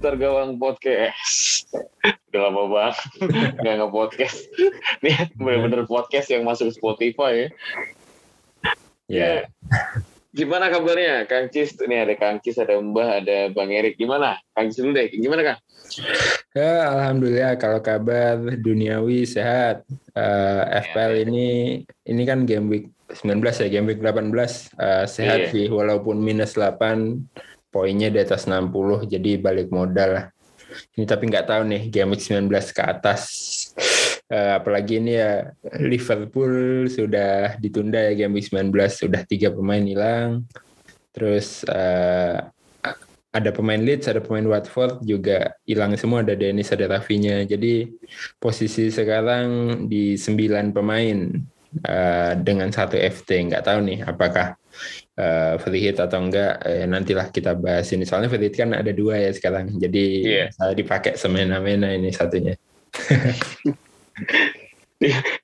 to Mister Gawang Podcast. Udah lama banget nggak nge-podcast. Nih bener-bener podcast yang masuk Spotify ya. Ya. Gimana kabarnya Kang Cis? Ini ada Kang Cis, ada Mbah, ada Bang Erik. Gimana? Kang Cis dulu deh. Gimana Kang? Ya, alhamdulillah kalau kabar duniawi sehat. Uh, FPL ini ini kan game week 19 ya, game week 18 uh, sehat Iya. sih walaupun minus 8 poinnya di atas 60 jadi balik modal lah. Ini tapi nggak tahu nih game week 19 ke atas Eh, apalagi ini ya Liverpool sudah ditunda ya game week 19 sudah tiga pemain hilang. Terus eh, ada pemain Leeds, ada pemain Watford juga hilang semua ada Dennis, ada Rafinya. Jadi posisi sekarang di 9 pemain eh, dengan satu FT. Nggak tahu nih apakah eh, hit atau enggak. Eh, nantilah kita bahas ini. Soalnya free hit kan ada dua ya sekarang. Jadi Iya. saya dipakai semena-mena ini satunya.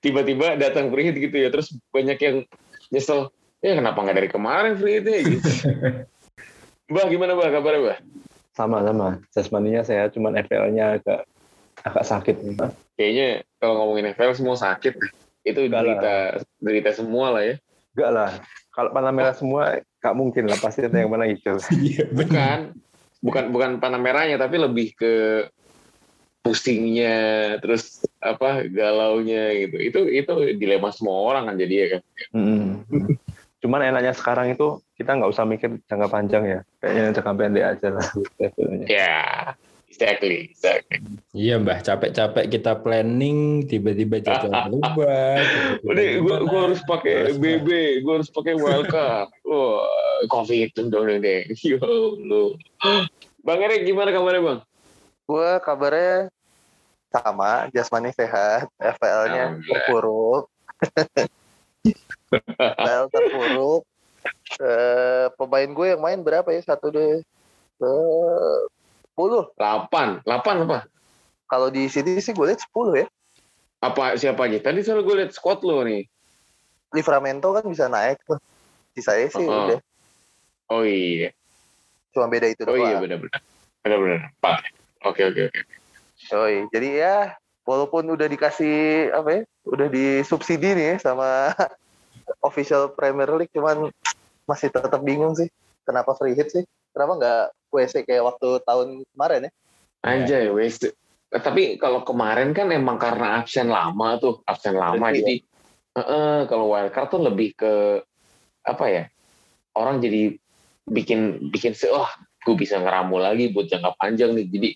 Tiba-tiba datang free hit gitu ya. Terus banyak yang nyesel. Ya kenapa nggak dari kemarin free hitnya gitu. Mbah gimana Mbah kabarnya Mbah? Sama-sama. Jasmaninya saya cuman FPL-nya agak agak sakit. Kayaknya kalau ngomongin FPL semua sakit. Itu lah. derita, derita semua lah ya. Enggak lah. Kalau panah merah semua nggak mungkin lah pasti ada yang mana hijau. Iya Bukan, bukan bukan panah merahnya tapi lebih ke pusingnya terus apa galaunya gitu. Itu itu dilema semua orang kan jadi ya kan. Mm. Cuman enaknya sekarang itu kita nggak usah mikir jangka panjang ya. Kayaknya jangka pendek aja lah. Ya, exactly, exactly. Iya mbah, capek-capek kita planning, tiba-tiba jadwal berubah. Udah, gue harus pakai BB, gue harus pakai wildcard. Wah, covid dong deh. Yo lu. Bang Erik gimana kabarnya bang? Gue kabarnya sama, jasmani sehat, FPL-nya Alhamdulillah. terpuruk. FPL terpuruk. Eh, pemain gue yang main berapa ya? Satu deh. Eh, 10. 8, 8 apa? Kalau di sini sih gue lihat 10 ya. Apa siapa aja? Tadi soalnya gue liat squad lo nih. Livramento kan bisa naik tuh. Sisanya sih Oh, udah. Oh iya, Cuma beda itu oh iya doang. benar-benar, benar-benar. Empat. Oke oke oke. Yoi. Jadi ya, walaupun udah dikasih apa ya, udah disubsidi nih sama official Premier League, cuman masih tetap bingung sih. Kenapa free hit sih? Kenapa nggak WC kayak waktu tahun kemarin ya? Anjay, wasted. Eh, Tapi kalau kemarin kan emang karena absen lama tuh, absen lama. Berarti Jadi eh, eh, kalau wildcard tuh lebih ke apa ya? Orang jadi bikin bikin se, wah, gue bisa ngeramu lagi buat jangka panjang nih. Jadi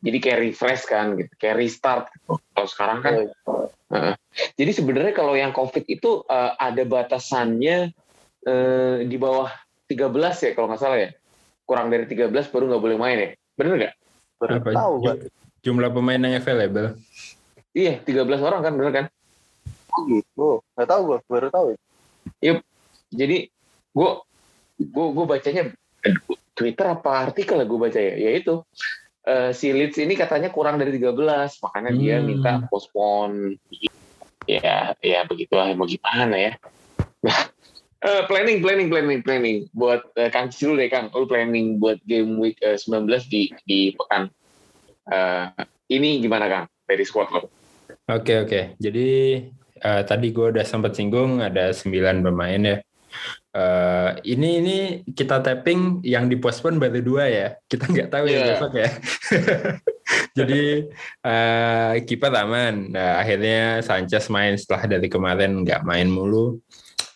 jadi kayak refresh kan, gitu, kayak restart. gitu. Kalau sekarang kan, eh, jadi sebenarnya kalau yang COVID itu eh, ada batasannya eh, di bawah 13 ya kalau nggak salah ya. Kurang dari 13 baru nggak boleh main ya. Bener nggak? Baru Apa? tahu gue. Ju- Jumlah pemain yang available. Iya, 13 orang kan, bener kan? gitu. Nggak tahu gue, baru tahu. Jadi gue gue gue bacanya Twitter apa artikel gue baca ya, yaitu eh, si Leeds ini katanya kurang dari 13, makanya dia Hmm. minta postpone. Ya, ya begitu lah, mau gimana ya? Nah, eh, planning, planning, planning, planning buat eh, Kang Cis dulu deh Kang, lu planning buat game week eh, 19 di di pekan eh, ini gimana Kang dari squad lo? Oke oke. Jadi eh, tadi gue udah sempat singgung ada 9 pemain ya. Eh, ini ini kita tapping yang dipospon baru dua ya. Kita nggak tahu ya Iya. besok ya. Jadi eh, kiper aman. Nah, akhirnya Sanchez main setelah dari kemarin nggak main mulu.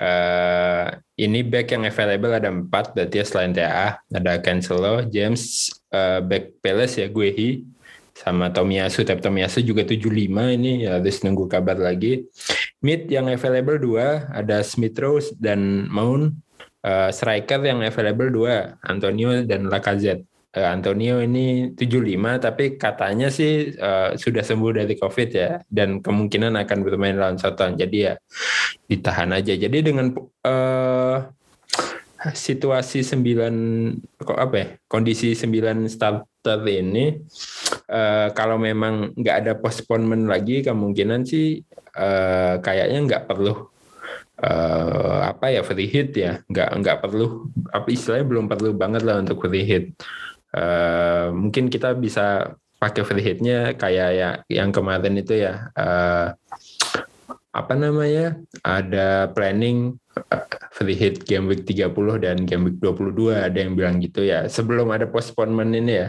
Eh, ini back yang available ada empat berarti ya selain TA ada Cancelo, James, eh, back Palace ya Guehi, sama Tomiyasu. Tapi Tomiyasu juga 75 ini ya harus nunggu kabar lagi. Mid yang available dua ada Smith Rowe dan Mount Eh, striker yang available dua Antonio dan Lacazette Antonio ini 75 tapi katanya sih eh, sudah sembuh dari COVID ya dan kemungkinan akan bermain lawan Soton. Jadi ya ditahan aja. Jadi dengan eh situasi 9 kok apa ya kondisi 9 starter ini eh, kalau memang nggak ada postponement lagi kemungkinan sih eh, kayaknya nggak perlu eh, apa ya free hit ya. Nggak nggak perlu apa istilahnya belum perlu banget lah untuk free hit Eh, mungkin kita bisa pakai free hitnya kayak ya yang kemarin itu ya. Eh, apa namanya? Ada planning eh, free hit game week 30 dan game week 22 ada yang bilang gitu ya sebelum ada postponement ini ya.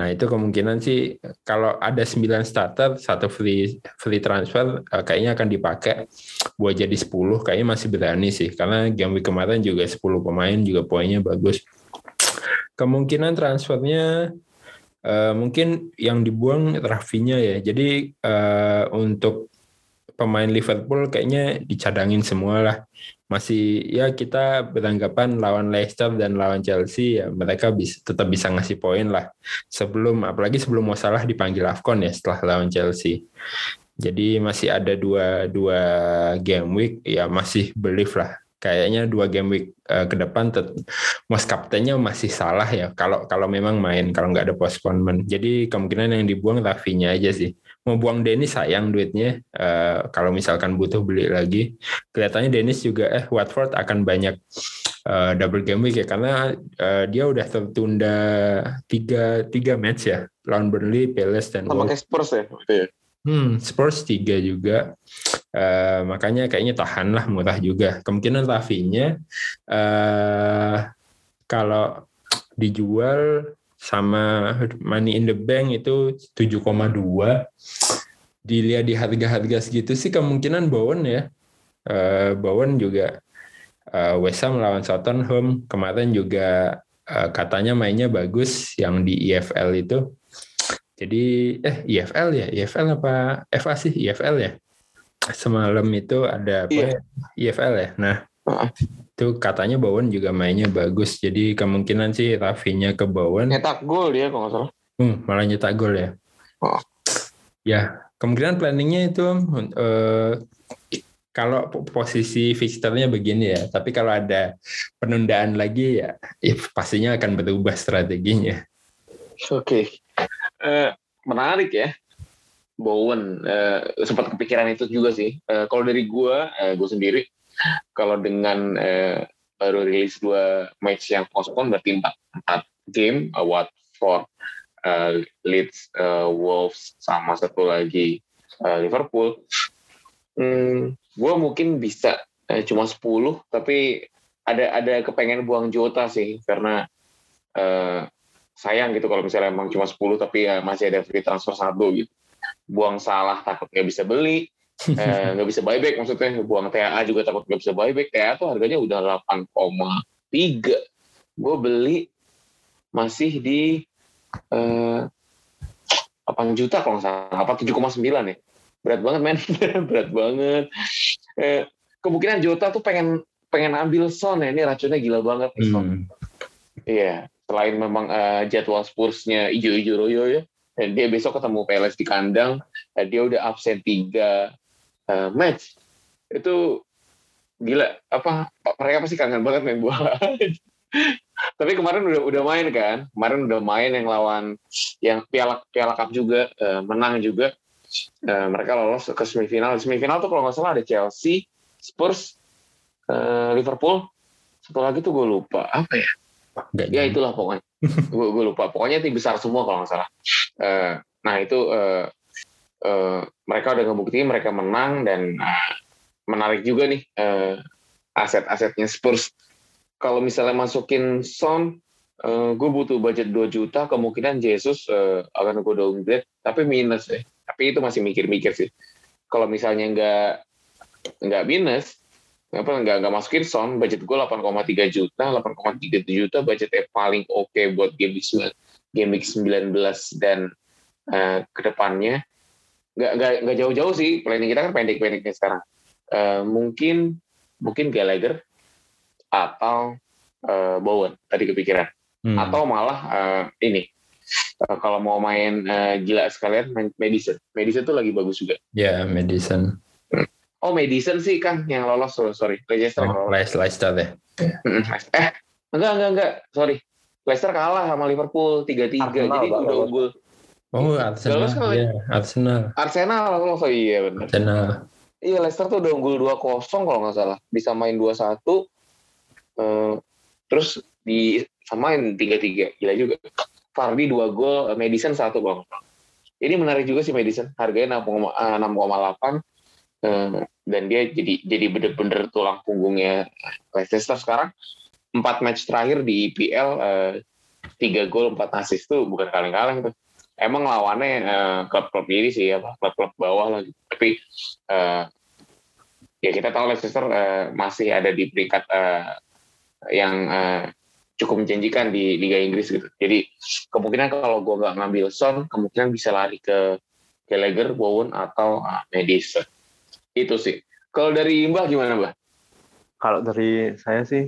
Nah itu kemungkinan sih kalau ada 9 starter satu free free transfer kayaknya akan dipakai buat jadi 10 kayaknya masih berani sih. Karena game week kemarin juga 10 pemain juga poinnya bagus kemungkinan transfernya eh, mungkin yang dibuang Rafinya ya jadi eh, untuk pemain Liverpool kayaknya dicadangin semua lah. Masih ya kita beranggapan lawan Leicester dan lawan Chelsea ya mereka bisa tetap bisa ngasih poin lah. Sebelum apalagi sebelum mau salah dipanggil Afcon ya setelah lawan Chelsea. Jadi masih ada dua dua game week ya masih belief lah. Kayaknya dua game week eh, ke depan most kaptennya masih salah ya kalau kalau memang main kalau nggak ada postponement. Jadi kemungkinan yang dibuang Rafinya aja sih mau buang Dennis sayang duitnya Eh, kalau misalkan butuh beli lagi kelihatannya Dennis juga eh Watford akan banyak eh, double game week ya karena eh, dia udah tertunda tiga tiga match ya lawan Burnley, Palace dan Sama Wolves. Spurs ya. Hmm, Spurs tiga juga. Eh, makanya kayaknya tahan lah murah juga. Kemungkinan Rafinya eh kalau dijual sama Money in the Bank itu 7,2 dilihat di harga-harga segitu sih kemungkinan Bowen ya. Eh Bowen juga eh, West Ham lawan Southampton kemarin juga eh, katanya mainnya bagus yang di EFL itu. Jadi eh EFL ya, EFL apa FA sih EFL ya. Semalam itu ada apa Iya. ya? EFL ya. Nah, Heeh. itu katanya Bowen juga mainnya bagus. Jadi kemungkinan sih Rafinya ke Bowen. Nyetak gol dia kalau nggak salah. Hmm, malah nyetak gol ya. Oh. Ya, kemungkinan planningnya itu eh, kalau po- posisi fixturnya begini ya, tapi kalau ada penundaan lagi ya, ya pastinya akan berubah strateginya. Oke. Eh, menarik ya. Bowen eh, sempat kepikiran itu juga sih. Eh, kalau dari gua, eh, gua sendiri kalau dengan eh, baru rilis dua match yang postpone berarti empat, empat game uh, Watford, eh, Leeds, eh, Wolves sama satu lagi eh, Liverpool. Hmm, gua mungkin bisa eh, cuma 10 tapi ada ada kepengen buang Jota sih karena eh, sayang gitu kalau misalnya emang cuma 10 tapi ya masih ada free transfer satu gitu. Buang salah takut nggak bisa beli, eh, nggak bisa buyback maksudnya. Buang TAA juga takut nggak bisa buyback. TAA tuh harganya udah 8,3. Gue beli masih di eh, 8 juta kalau nggak salah. Apa 7,9 ya. Berat banget men. Berat banget. Eh, kemungkinan Jota tuh pengen pengen ambil Son ya. Ini racunnya gila banget nih Son. Hmm. Iya, selain memang eh, jadwal Spursnya ijo-ijo royo ya, dan dia besok ketemu PLS di kandang, eh, dia udah absen tiga eh, match. Itu gila, apa mereka pasti kangen banget main bola. Tapi kemarin udah udah main kan, kemarin udah main yang lawan yang piala piala cup juga eh, menang juga. Eh, mereka lolos ke semifinal. Semifinal tuh kalau nggak salah ada Chelsea, Spurs, eh, Liverpool, satu lagi tuh gue lupa apa ya? Nggak ya itulah pokoknya. Gue lupa. Pokoknya tim besar semua kalau nggak salah. Eh, nah itu eh, eh, mereka udah ngebuktiin mereka menang dan eh, menarik juga nih eh, aset-asetnya Spurs. Kalau misalnya masukin Son eh, gue butuh budget 2 juta kemungkinan Jesus eh, akan gue downgrade. Tapi minus ya tapi itu masih mikir-mikir sih. Kalau misalnya nggak nggak minus apa nggak nggak masukin Son? Budget gue 8,3 juta 8,3 juta budgetnya paling oke buat game week 9 game week 19 dan eh, ke depannya nggak nggak nggak jauh-jauh sih planning kita kan pendek-pendeknya sekarang. Eh, mungkin mungkin Gallagher atau eh, Bowen tadi kepikiran. Hmm. atau malah eh, ini eh, kalau mau main eh, gila sekalian main Madison. Madison tuh lagi bagus juga. Ya, Madison. Oh Madison sih kan yang lolos sorry, sorry Leicester yang Oh, lolos. Leicester Leicester deh. Mm, Eh, enggak, enggak, enggak. Sorry. Leicester kalah sama Liverpool 3-3. Arsenal, Jadi udah unggul. Oh, Arsenal. Lolos kan, Iya, Arsenal. Arsenal lolos. Oh iya benar. Arsenal. Iya, Leicester tuh udah unggul 2-0 kalau nggak salah. Bisa main 2-1. Eh, terus di samain 3-3. Gila juga. Fardi dua gol, Madison satu bang. Ini menarik juga sih Madison, harganya 6,8 eh, dan dia jadi jadi bener-bener tulang punggungnya Leicester sekarang. Empat match terakhir di IPL eh, tiga gol empat assist tuh bukan kaleng-kaleng tuh. Emang lawannya eh, klub-klub ini sih ya, klub-klub bawah lah. Gitu. Tapi ya kita tahu Leicester masih ada di peringkat yang cukup menjanjikan di Liga Inggris gitu. Jadi kemungkinan kalau gue nggak ngambil Son, kemungkinan bisa lari ke Gallagher, Bowen atau uh, Madison. Itu sih. Kalau dari Mbah gimana Mbah? Kalau dari saya sih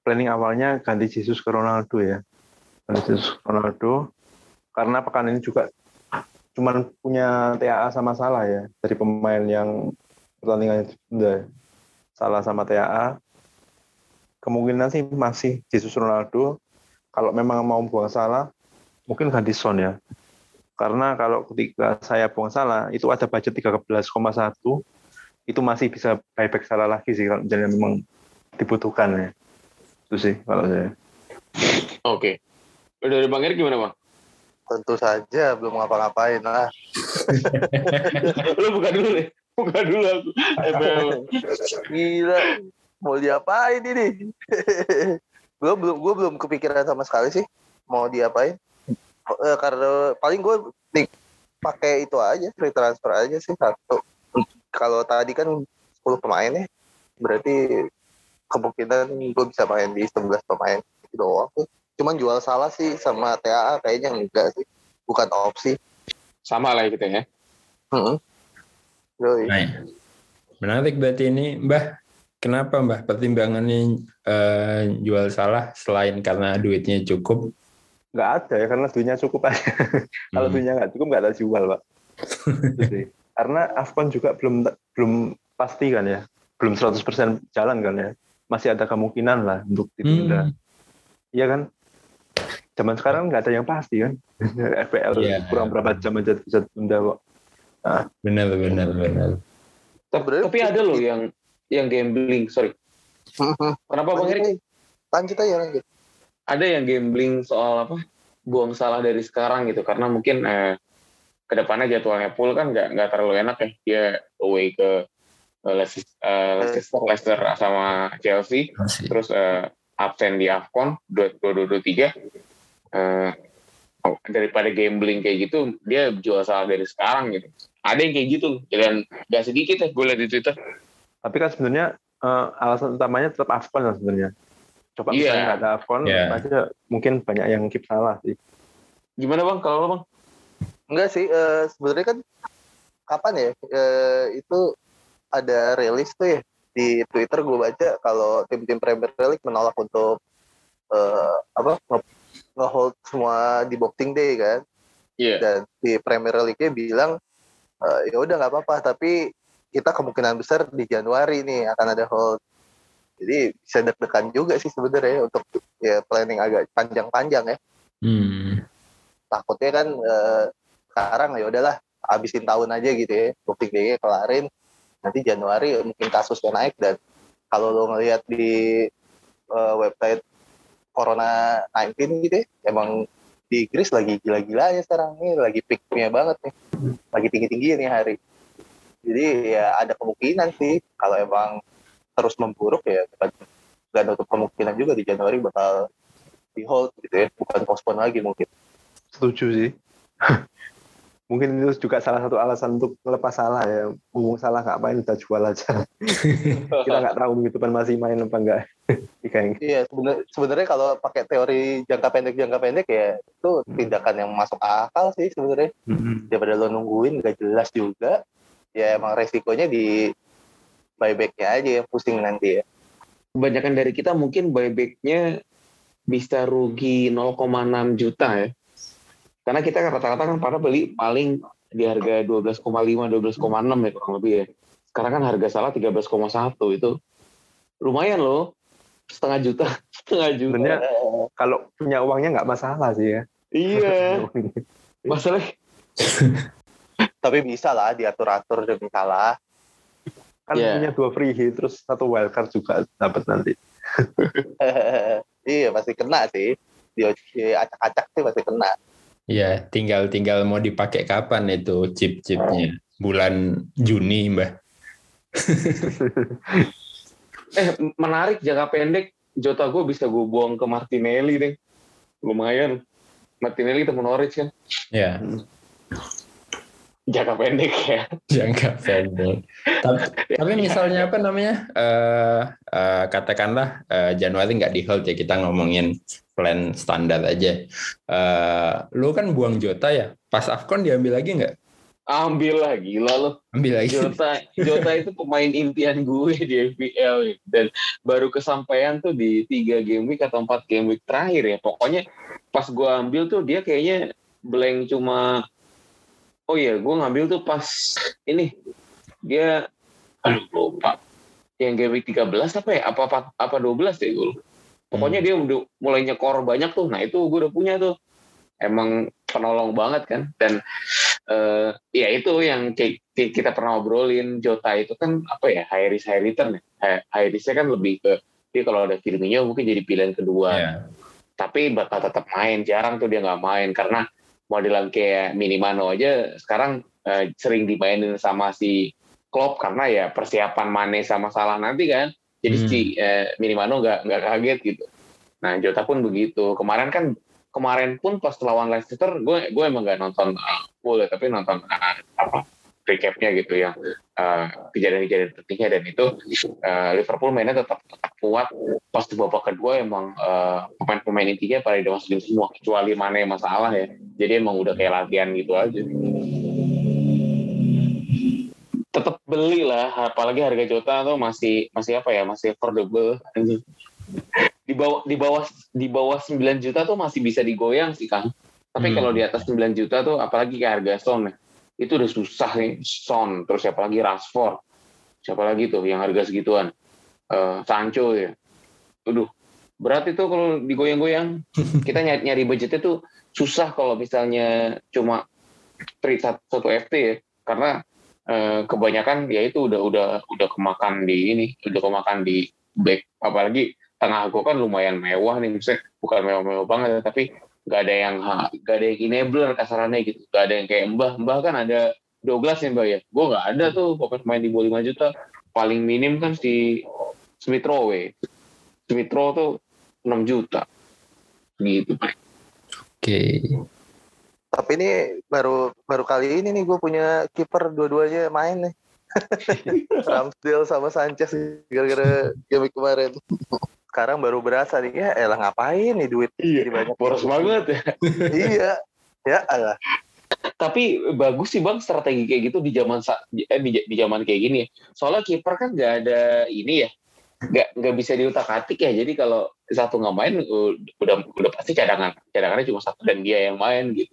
planning awalnya ganti Jesus ke Ronaldo ya. Ganti Jesus ke Ronaldo karena pekan ini juga cuman punya TAA sama salah ya dari pemain yang pertandingannya ditunda. Salah sama TAA kemungkinan sih masih Jesus Ronaldo. Kalau memang mau buang salah, mungkin ganti Son ya. Karena kalau ketika saya buang salah, itu ada budget 13,1, itu masih bisa buyback salah lagi sih kalau misalnya memang dibutuhkan ya. Itu sih kalau saya. Oke. Okay. Dari Bang Erik gimana Bang? Tentu saja belum ngapa-ngapain lah. Lu buka dulu deh. Buka dulu aku. Gila mau diapain ini gue belum gue belum kepikiran sama sekali sih mau diapain uh, karena paling gue pakai itu aja free transfer aja sih satu kalau tadi kan 10 pemain ya berarti kemungkinan gue bisa main di 11 pemain itu doang sih cuman jual salah sih sama TAA kayaknya enggak sih bukan opsi sama lah gitu ya hmm. Nah, menarik berarti ini Mbah Kenapa Mbah pertimbangannya uh, jual salah selain karena duitnya cukup? Nggak ada ya karena duitnya cukup aja. Hmm. Kalau duitnya nggak cukup nggak ada jual pak. karena Afcon juga belum belum pasti kan ya, belum 100% jalan kan ya. Masih ada kemungkinan lah untuk ditunda. Hmm. Iya kan? Zaman sekarang nggak ada yang pasti kan. FPL yeah. kurang berapa jam aja bisa tunda kok. Nah. Benar benar benar. Tapi, tapi ada loh yang yang gambling sorry kenapa bang Erik lanjut aja lanjut ada yang gambling soal apa buang salah dari sekarang gitu karena mungkin eh, ke depannya jadwalnya full kan nggak nggak terlalu enak ya dia away ke uh, Leicester, uh, Leicester, Leicester sama Chelsea Masih. terus uh, absen di Afcon 2023 uh, daripada gambling kayak gitu dia jual salah dari sekarang gitu ada yang kayak gitu dan gak sedikit ya gue lihat di Twitter tapi kan sebenarnya uh, alasan utamanya tetap Afcon lah sebenarnya. Coba yeah. misalnya ada Afcon, yeah. aja mungkin banyak yang keep salah sih. Gimana bang? Kalau lo bang? Enggak sih, uh, sebenarnya kan kapan ya uh, itu ada rilis tuh ya di Twitter gue baca kalau tim-tim Premier League menolak untuk uh, apa nge-hold semua di Boxing Day kan. Yeah. Dan di Premier League-nya bilang uh, ya udah nggak apa-apa tapi kita kemungkinan besar di Januari nih akan ada hold. Jadi bisa deg-degan juga sih sebenarnya untuk ya planning agak panjang-panjang ya. Hmm. Takutnya kan eh, sekarang ya udahlah habisin tahun aja gitu ya. Bukti day kelarin. Nanti Januari mungkin kasusnya naik dan kalau lo ngelihat di uh, website Corona 19 gitu ya, emang di Inggris lagi gila-gilanya sekarang nih, lagi peaknya banget nih, lagi tinggi-tinggi nih hari jadi ya ada kemungkinan sih kalau emang terus memburuk ya nggak nutup kemungkinan juga di Januari bakal di hold gitu ya bukan postpone lagi mungkin setuju sih mungkin itu juga salah satu alasan untuk melepas salah ya ngomong salah nggak main udah jual aja kita nggak tahu gitu kan masih main apa enggak iya sebenarnya sebenarnya kalau pakai teori jangka pendek jangka pendek ya itu tindakan yang masuk akal sih sebenarnya mm-hmm. daripada lo nungguin nggak jelas juga ya emang resikonya di buybacknya aja yang pusing nanti ya. Kebanyakan dari kita mungkin buybacknya bisa rugi 0,6 juta ya. Karena kita rata-rata kan pada beli paling di harga 12,5, 12,6 ya kurang lebih ya. Sekarang kan harga salah 13,1 itu lumayan loh. Setengah juta setengah juta. Sebenarnya kalau punya uangnya nggak masalah sih ya. Iya. Masalah tapi bisa lah diatur-atur demi salah. Kan yeah. punya dua free hit terus satu wildcard juga dapat nanti. Iya pasti kena sih. Di acak-acak sih pasti kena. Iya, tinggal tinggal mau dipakai kapan itu chip-chipnya. Bulan Juni, Mbah. Eh menarik jangka pendek Jota gue bisa gue buang ke Martinelli deh. Lumayan. Martinelli temen Norwich kan. Ya, Jangka pendek ya. jangka pendek. tapi, tapi misalnya apa namanya? eh eh, katakanlah eh, Januari nggak di hold ya kita ngomongin plan standar aja. Eh lu kan buang Jota ya. Pas Afcon diambil lagi nggak? Ambil lah gila loh. Ambil lagi. Jota Jota itu pemain impian gue di FPL dan baru kesampaian tuh di tiga game week atau empat game week terakhir ya pokoknya pas gue ambil tuh dia kayaknya blank cuma oh iya gue ngambil tuh pas ini dia aduh lupa yang game week 13 apa ya apa apa, apa 12 ya gue pokoknya dia udah mulai nyekor banyak tuh. Nah itu gue udah punya tuh. Emang penolong banget kan. Dan eh ya itu yang kita pernah obrolin Jota itu kan apa ya high risk high return ya. High, risknya kan lebih ke dia kalau ada Firmino mungkin jadi pilihan kedua. Ya. tapi bakal tetap main. Jarang tuh dia nggak main. Karena modelan kayak Minimano aja sekarang eh, sering dimainin sama si Klopp karena ya persiapan Mane sama Salah nanti kan jadi Hmm. si eh, Minimano nggak nggak kaget gitu. Nah Jota pun begitu. Kemarin kan kemarin pun pas lawan Leicester gue gue emang nggak nonton uh, full ya, tapi nonton uh, apa recapnya gitu yang uh, kejadian-kejadian pentingnya dan itu uh, Liverpool mainnya tetap tetap kuat. Pas di babak kedua emang uh, pemain-pemain intinya pada dimasukin semua kecuali mana yang masalah ya. Jadi emang udah kayak latihan gitu aja tetap beli lah apalagi harga Jota tuh masih masih apa ya masih affordable. Di bawah di bawah di bawah 9 juta tuh masih bisa digoyang sih Kang. Tapi Hmm. kalau di atas 9 juta tuh apalagi kayak harga Son ya, itu udah susah nih Son terus siapa lagi? Rashford. Siapa lagi tuh yang harga segituan? Eh, Sancho ya. Aduh, berat itu kalau digoyang-goyang. Kita nyari, nyari budgetnya tuh susah kalau misalnya cuma trade satu FT ya. Karena eh, kebanyakan ya itu udah udah udah kemakan di ini, udah kemakan di back. Apalagi tengah gue kan lumayan mewah nih, misalnya bukan mewah-mewah banget, tapi nggak ada yang nggak ada yang enabler kasarannya gitu, nggak ada yang kayak mbah, mbah kan ada Douglas ya mbak ya, gue nggak ada tuh pemain di bawah 5 juta, paling minim kan si Smith Rowe, Smith Rowe tuh 6 juta, gitu. Oke. Tapi ini baru baru kali ini nih gue punya kiper dua-duanya main nih. Ramsdale sama Sanchez gara-gara game kemarin. Sekarang baru berasa nih ya elah ngapain nih duit Iya, jadi banyak. boros banget ya. iya. Ya alah. Tapi bagus sih bang strategi kayak gitu di zaman eh, di, di zaman kayak gini. ya. Soalnya kiper kan nggak ada ini ya, nggak nggak bisa diutak atik ya. Jadi kalau satu nggak main udah udah pasti cadangan cadangannya cuma satu dan dia yang main gitu.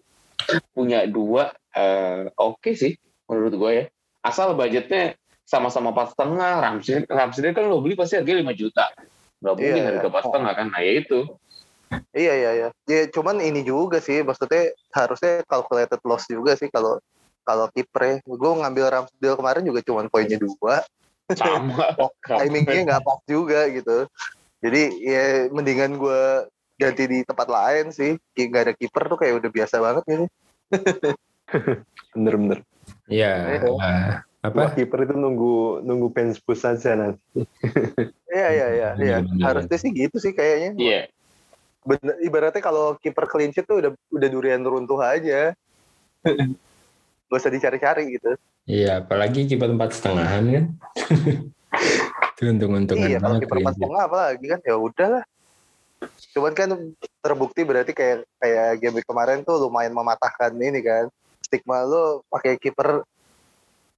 Punya dua eh, oke sih menurut gue ya. Asal budgetnya sama-sama empat setengah. Ramsey Ramsey kan lo beli pasti harganya 5 juta. Nggak mungkin Iya. harga empat setengah kan. Nah ya itu. Iya iya iya. Ya cuman ini juga sih maksudnya harusnya calculated loss juga sih kalau kalau kiper gue ngambil Ramsdale kemarin juga cuman poinnya dua Sama. timingnya nggak pas juga gitu jadi ya mendingan gue ganti di tempat lain sih Kayak nggak ada kiper tuh kayak udah biasa banget gitu Bener-bener. Iya. Wah, apa? kiper itu nunggu nunggu bench boost saja nanti. iya iya iya iya Bener-bener. harusnya sih gitu sih kayaknya Iya. Bener, ibaratnya kalau kiper clean sheet tuh udah udah durian runtuh aja gak usah dicari-cari gitu Iya, apalagi kiper empat setengahan kan. Itu untung-untungan iya kalau banget. kiper empat setengah apalagi kan ya udahlah cuman kan terbukti berarti kayak kayak game week kemarin tuh lumayan mematahkan ini kan. Stigma lo pakai kiper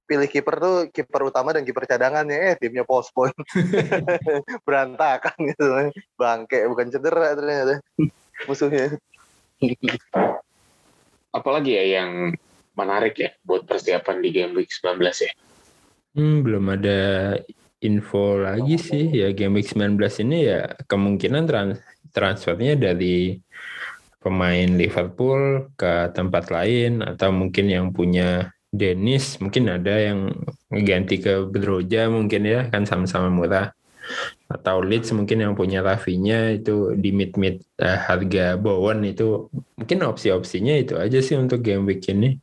pilih kiper tuh kiper utama dan kiper cadangannya eh timnya postpone berantakan gitu. Bangke bukan cedera ternyata musuhnya. Apalagi ya yang menarik ya buat persiapan di game week 19 ya. Hmm, belum ada info lagi sih ya game week 19 ini ya kemungkinan trans transfernya dari pemain Liverpool ke tempat lain atau mungkin yang punya Dennis mungkin ada yang ganti ke Bedroja mungkin ya kan sama-sama murah. Atau Leeds mungkin yang punya Rafinya itu di mid mid uh, harga Bowen itu mungkin opsi-opsinya itu aja sih untuk game week ini.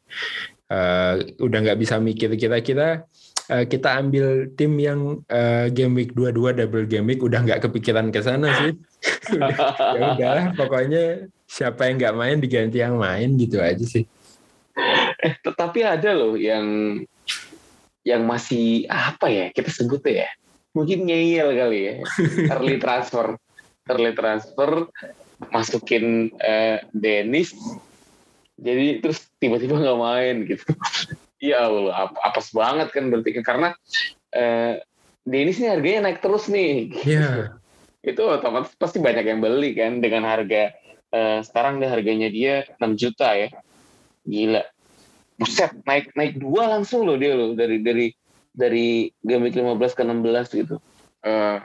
Uh, udah nggak bisa mikir kira-kira uh, kita ambil tim yang uh, game week 22 double game week udah nggak kepikiran ke sana sih. Udah, ya udahlah pokoknya siapa yang nggak main diganti yang main gitu aja sih. Eh tetapi ada loh yang yang masih apa ya kita sebut ya mungkin ngeyel kali ya. Early transfer early transfer masukin eh, Dennis jadi terus tiba-tiba nggak main gitu ya Allah apa apes banget kan berarti karena eh, Dennis ini harganya naik terus nih. Iya. itu otomatis pasti banyak yang beli kan. Dengan harga eh, sekarang deh harganya dia 6 juta ya. Gila. Buset naik naik dua langsung loh dia loh. Dari dari dari game week 15 ke 16 gitu. Eh,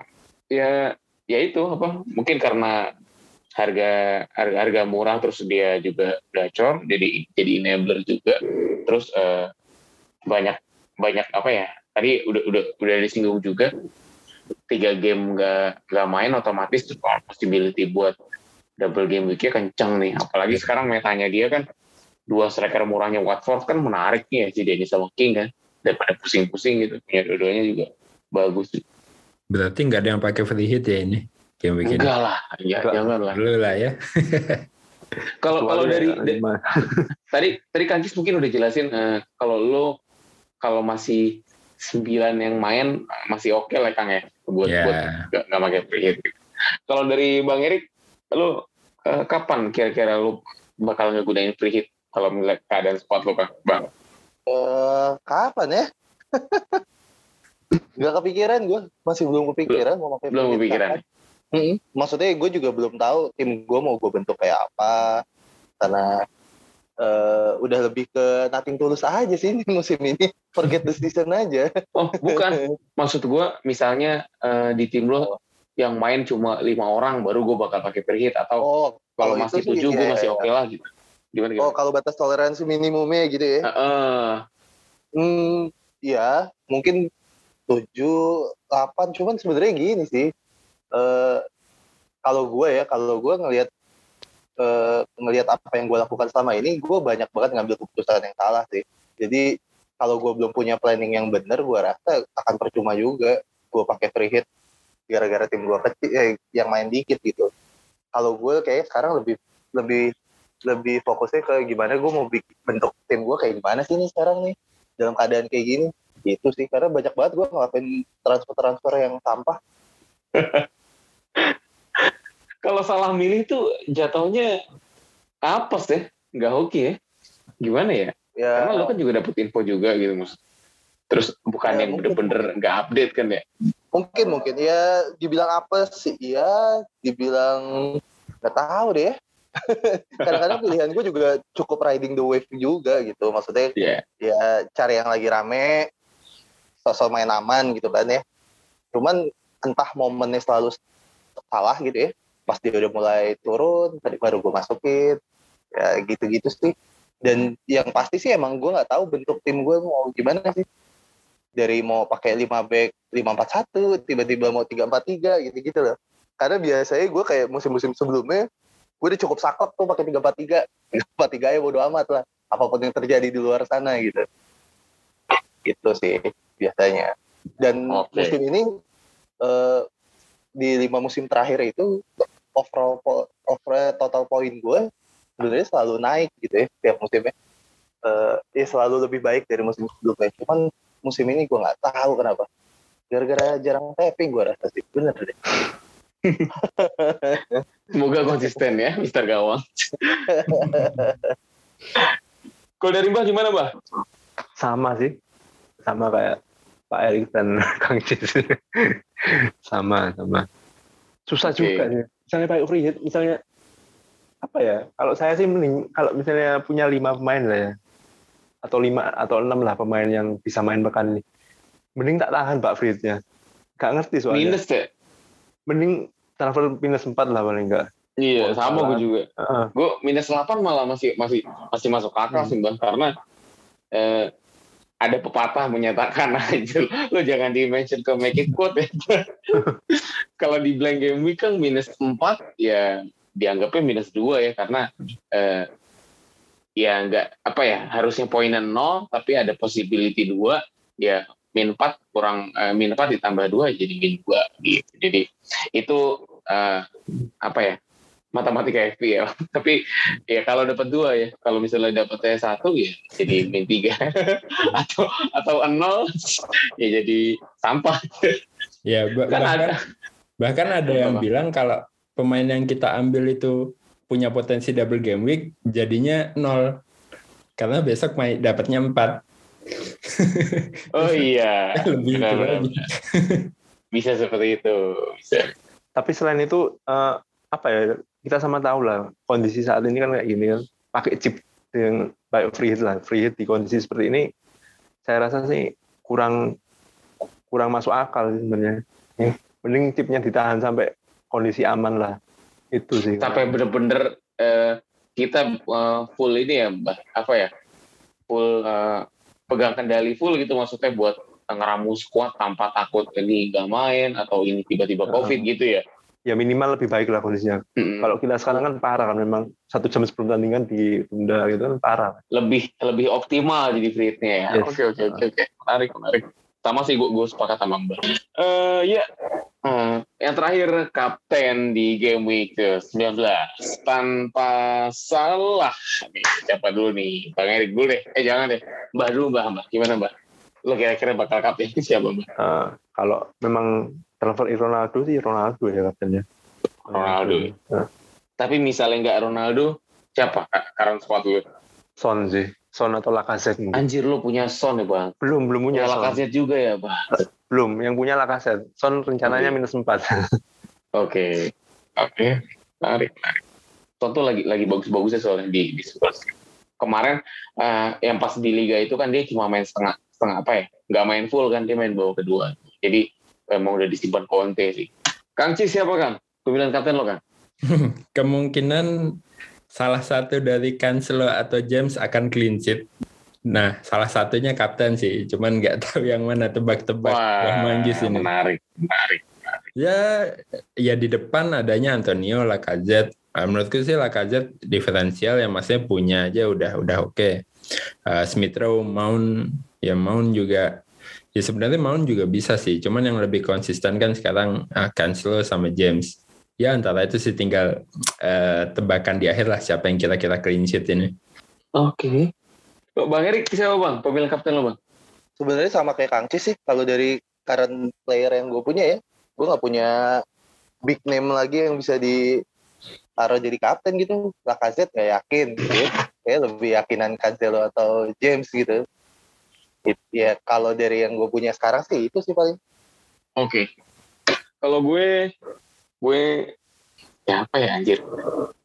ya ya itu apa. Mungkin karena harga harga harga murah terus dia juga gacor jadi jadi enabler juga. Terus eh, banyak banyak apa ya tadi udah udah udah disinggung juga tiga game nggak nggak main otomatis tuh possibility buat double game weeknya kenceng nih. Apalagi sekarang metanya dia kan dua striker murahnya Watford kan menarik nih ya si Dennis sama King kan daripada pusing-pusing gitu. Punya dua-duanya juga bagus. Berarti nggak ada yang pakai free hit ya ini game week ini? Enggak lah ya Enggak. jangan lah. Lu lah ya. Kalau kalau dari tadi tadi Kancis mungkin udah jelasin eh, kalau lo kalau masih sembilan yang main masih oke lah Kang ya buat Ya. buat nggak nggak pakai free hit. Kalau dari Bang Erik, lo eh, kapan kira-kira lo bakal ngegunain free hit kalau melihat keadaan squad lo Kang Bang? Eh, kapan ya? Gak kepikiran gue, masih belum kepikiran mau pakai Belum free hit kepikiran. kapan. Mm-mm. Maksudnya gue juga belum tahu tim gue mau gue bentuk kayak apa, karena eh, udah lebih ke nothing tulus aja sih ini musim ini. Forget the season aja. Oh bukan, maksud gue misalnya eh, di tim lo yang main cuma lima orang baru gue bakal pakai free hit atau Oh, kalau masih sih, tujuh gue iya, masih iya. oke lah gitu. Gimana Oh, gimana? kalau batas toleransi minimumnya gitu ya? Heeh. Hmm, ya mungkin 7, 8, cuman sebenarnya gini sih. Eh kalau gue ya, kalau gue ngelihat eh ngelihat apa yang gue lakukan selama ini, gue banyak banget ngambil keputusan yang salah sih. Jadi kalau gue belum punya planning yang benar, gue rasa akan percuma juga gue pakai free hit gara-gara tim gue kecil, eh, yang main dikit gitu. Kalau gue kayak sekarang lebih lebih lebih fokusnya ke gimana gue mau bentuk tim gue kayak gimana sih nih sekarang nih dalam keadaan kayak gini gitu sih karena banyak banget gue ngelakuin transfer transfer yang sampah Kalau salah milih tuh jatuhnya apa sih? Nggak hoki ya? Gimana ya? ya Karena lo kan juga dapet info juga gitu maksud. Terus bukan Ya, yang bener-bener nggak update kan ya? mungkin mungkin ya dibilang apa sih ya dibilang nggak tahu deh kadang-kadang pilihan gue juga cukup riding the wave juga gitu maksudnya Iya. ya cari yang lagi rame sosok main aman gitu kan ya cuman entah momennya selalu salah gitu ya pas dia udah mulai turun tadi baru gue masukin. Ya gitu-gitu sih. Dan yang pasti sih emang gue nggak tahu bentuk tim gue mau gimana sih. Dari mau pakai 5 back 541 tiba-tiba mau 343 gitu-gitu loh. Karena biasanya gue kayak musim-musim sebelumnya gue udah cukup saklek tuh pakai 343 343 ya bodo amat lah. Apa pun yang terjadi di luar sana gitu. Gitu sih biasanya. Dan Oke. musim ini eh, di lima musim terakhir itu overall po- overall total poin gue sebenarnya selalu naik gitu ya tiap musimnya. Eh, ya selalu lebih baik dari musim sebelumnya. Cuman musim ini gue nggak tahu kenapa. Gara-gara jarang tapping gue rasa sih. Bener deh. Semoga konsisten ya, Mister Gawang. Kalau dari Mbah gimana, Mbah? sama sih. Sama kayak Pak Erik dan Kang Cis. Sama sama. Susah Oke. juga sih misalnya pakai free hit misalnya apa ya kalau saya sih mending kalau misalnya punya lima pemain lah ya atau lima atau enam lah pemain yang bisa main pekan ini mending tak tahan pak free hitnya gak ngerti soalnya Minus ya? mending transfer minus empat lah paling enggak Iya, Oh, sama gue juga. Heeh. Gue minus 8 malah masih masih masih masuk akal Hmm. sih, Mbah. Karena eh, ada pepatah menyatakan aja lo jangan di mention ke make it quote ya. Kalau di blank game week kan minus 4 ya dianggapnya minus 2 ya karena eh, ya nggak apa ya harusnya poinnya 0 tapi ada possibility 2 ya min 4 kurang eh, min 4 ditambah 2 jadi min 2 gitu. Jadi itu eh, apa ya matematika FPL. Tapi ya kalau dapat dua ya, kalau misalnya dapatnya satu ya jadi min tiga atau atau nol ya jadi sampah. Ya bah- Kan bahkan ada. bahkan ada yang Apa? bilang kalau pemain yang kita ambil itu punya potensi double game week jadinya nol karena besok main dapatnya empat Oh iya, lebih itu Benar-benar. lagi. bisa seperti itu. Bisa. Tapi selain itu eh, apa ya kita sama tahu lah kondisi saat ini kan kayak gini kan pakai chip yang baik free hit lah free hit di kondisi seperti ini saya rasa sih kurang kurang masuk akal sebenarnya. Ya, Mending chipnya ditahan sampai kondisi aman lah itu sih. Sampai bener-bener eh, kita eh, full ini ya, Mbak, apa ya? Full eh, pegang kendali full gitu maksudnya buat ngeramu squad tanpa takut ini nggak main atau ini tiba-tiba covid gitu ya. Ya minimal lebih baik lah kondisinya. Mm-mm. Kalau kita sekarang kan parah kan memang satu jam sebelum tandingan ditunda gitu kan parah. lebih lebih optimal jadi free-nya ya. Oke oke oke oke. Menarik menarik. Sama sih gue gue sepakat sama Mbak. Eh ya. Hmm, yang terakhir kapten di game week ke-19 tanpa salah. Nih, siapa dulu nih? Bang Erik dulu deh. Eh jangan deh. Mbak dulu Mbak, Mbak. Gimana Mbak? Lo kira-kira bakal kapten siapa Mbak? Eh, kalau memang transfer Ronaldo sih Ronaldo ya katanya. Ronaldo. Eh, Tapi misalnya nggak Ronaldo, siapa current squad lu? Son sih. Son atau Lacazette mungkin. Anjir lo punya Son ya Bang. Belum belum punya Punya Son. Lacazette juga ya Bang. Belum, yang punya Lacazette. Son rencananya minus 4. Oke, oke, menarik, menarik. Tonto lagi lagi bagus-bagusnya soalnya di di Spurs. Kemarin eh, yang pas di liga itu kan dia cuma main setengah setengah apa ya? Nggak main full kan dia main babak kedua. Jadi emang udah disimpan Conte sih. Kang Cis siapa Kang? Pemilihan kapten lo kan? kemungkinan salah satu dari Cancelo atau James akan clean sheet. Nah, salah satunya kapten sih, cuman nggak tahu yang mana tebak-tebak. Wah, manggis ini. menarik, menarik. Ya, ya di depan adanya Antonio Lacazette. Ah, menurutku sih Lacazette diferensial ya maksudnya punya aja udah udah oke. Ah, Smith Rowe, Mount, ya Mount juga ya sebenarnya Mount juga bisa sih. Cuman yang lebih konsisten kan sekarang ah, Cancelo sama James. Ya antara itu sih tinggal eh, tebakan di akhir lah siapa yang kira-kira clean sheet ini. Oke. Bang Erik siapa Bang? Pemilihan kapten lo Bang? Sebenarnya sama kayak Kang Cis sih. Kalau dari current player yang gue punya ya, gue nggak punya big name lagi yang bisa di taruh jadi kapten gitu. Lacazette nggak yakin. Gitu. Kayak lebih yakinan Cancelo atau James gitu. It- ya kalau dari yang gue punya sekarang sih itu sih paling. Oke. Kalau gue, gue ya apa ya anjir.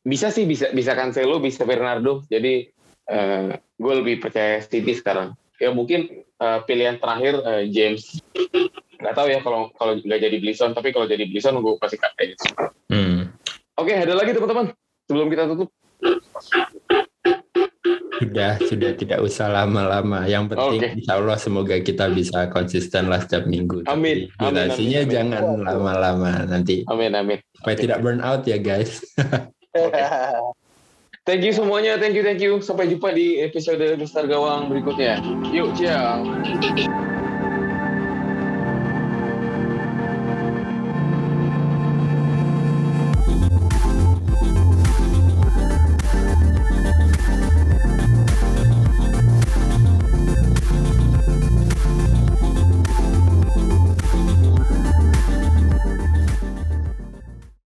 Bisa sih bisa bisa Cancelo, bisa Bernardo. Jadi eh, gue lebih percaya City sekarang. Ya mungkin eh, pilihan terakhir eh, James. Gak tahu ya kalau kalau nggak jadi Blisson, tapi kalau jadi Blisson gue pasti kapten. Hmm. Oke, ada lagi teman-teman. Sebelum kita tutup. Sudah, sudah tidak usah lama-lama. Yang penting Oke. insya Allah semoga kita bisa konsisten lah setiap minggu. Amin. Tapi Amin, Durasinya amin, amin. jangan lama-lama nanti. Amin amin. Supaya tidak burn out ya guys. Thank you semuanya, thank you thank you. Sampai jumpa di episode Besar Gawang berikutnya. Yuk, ciao.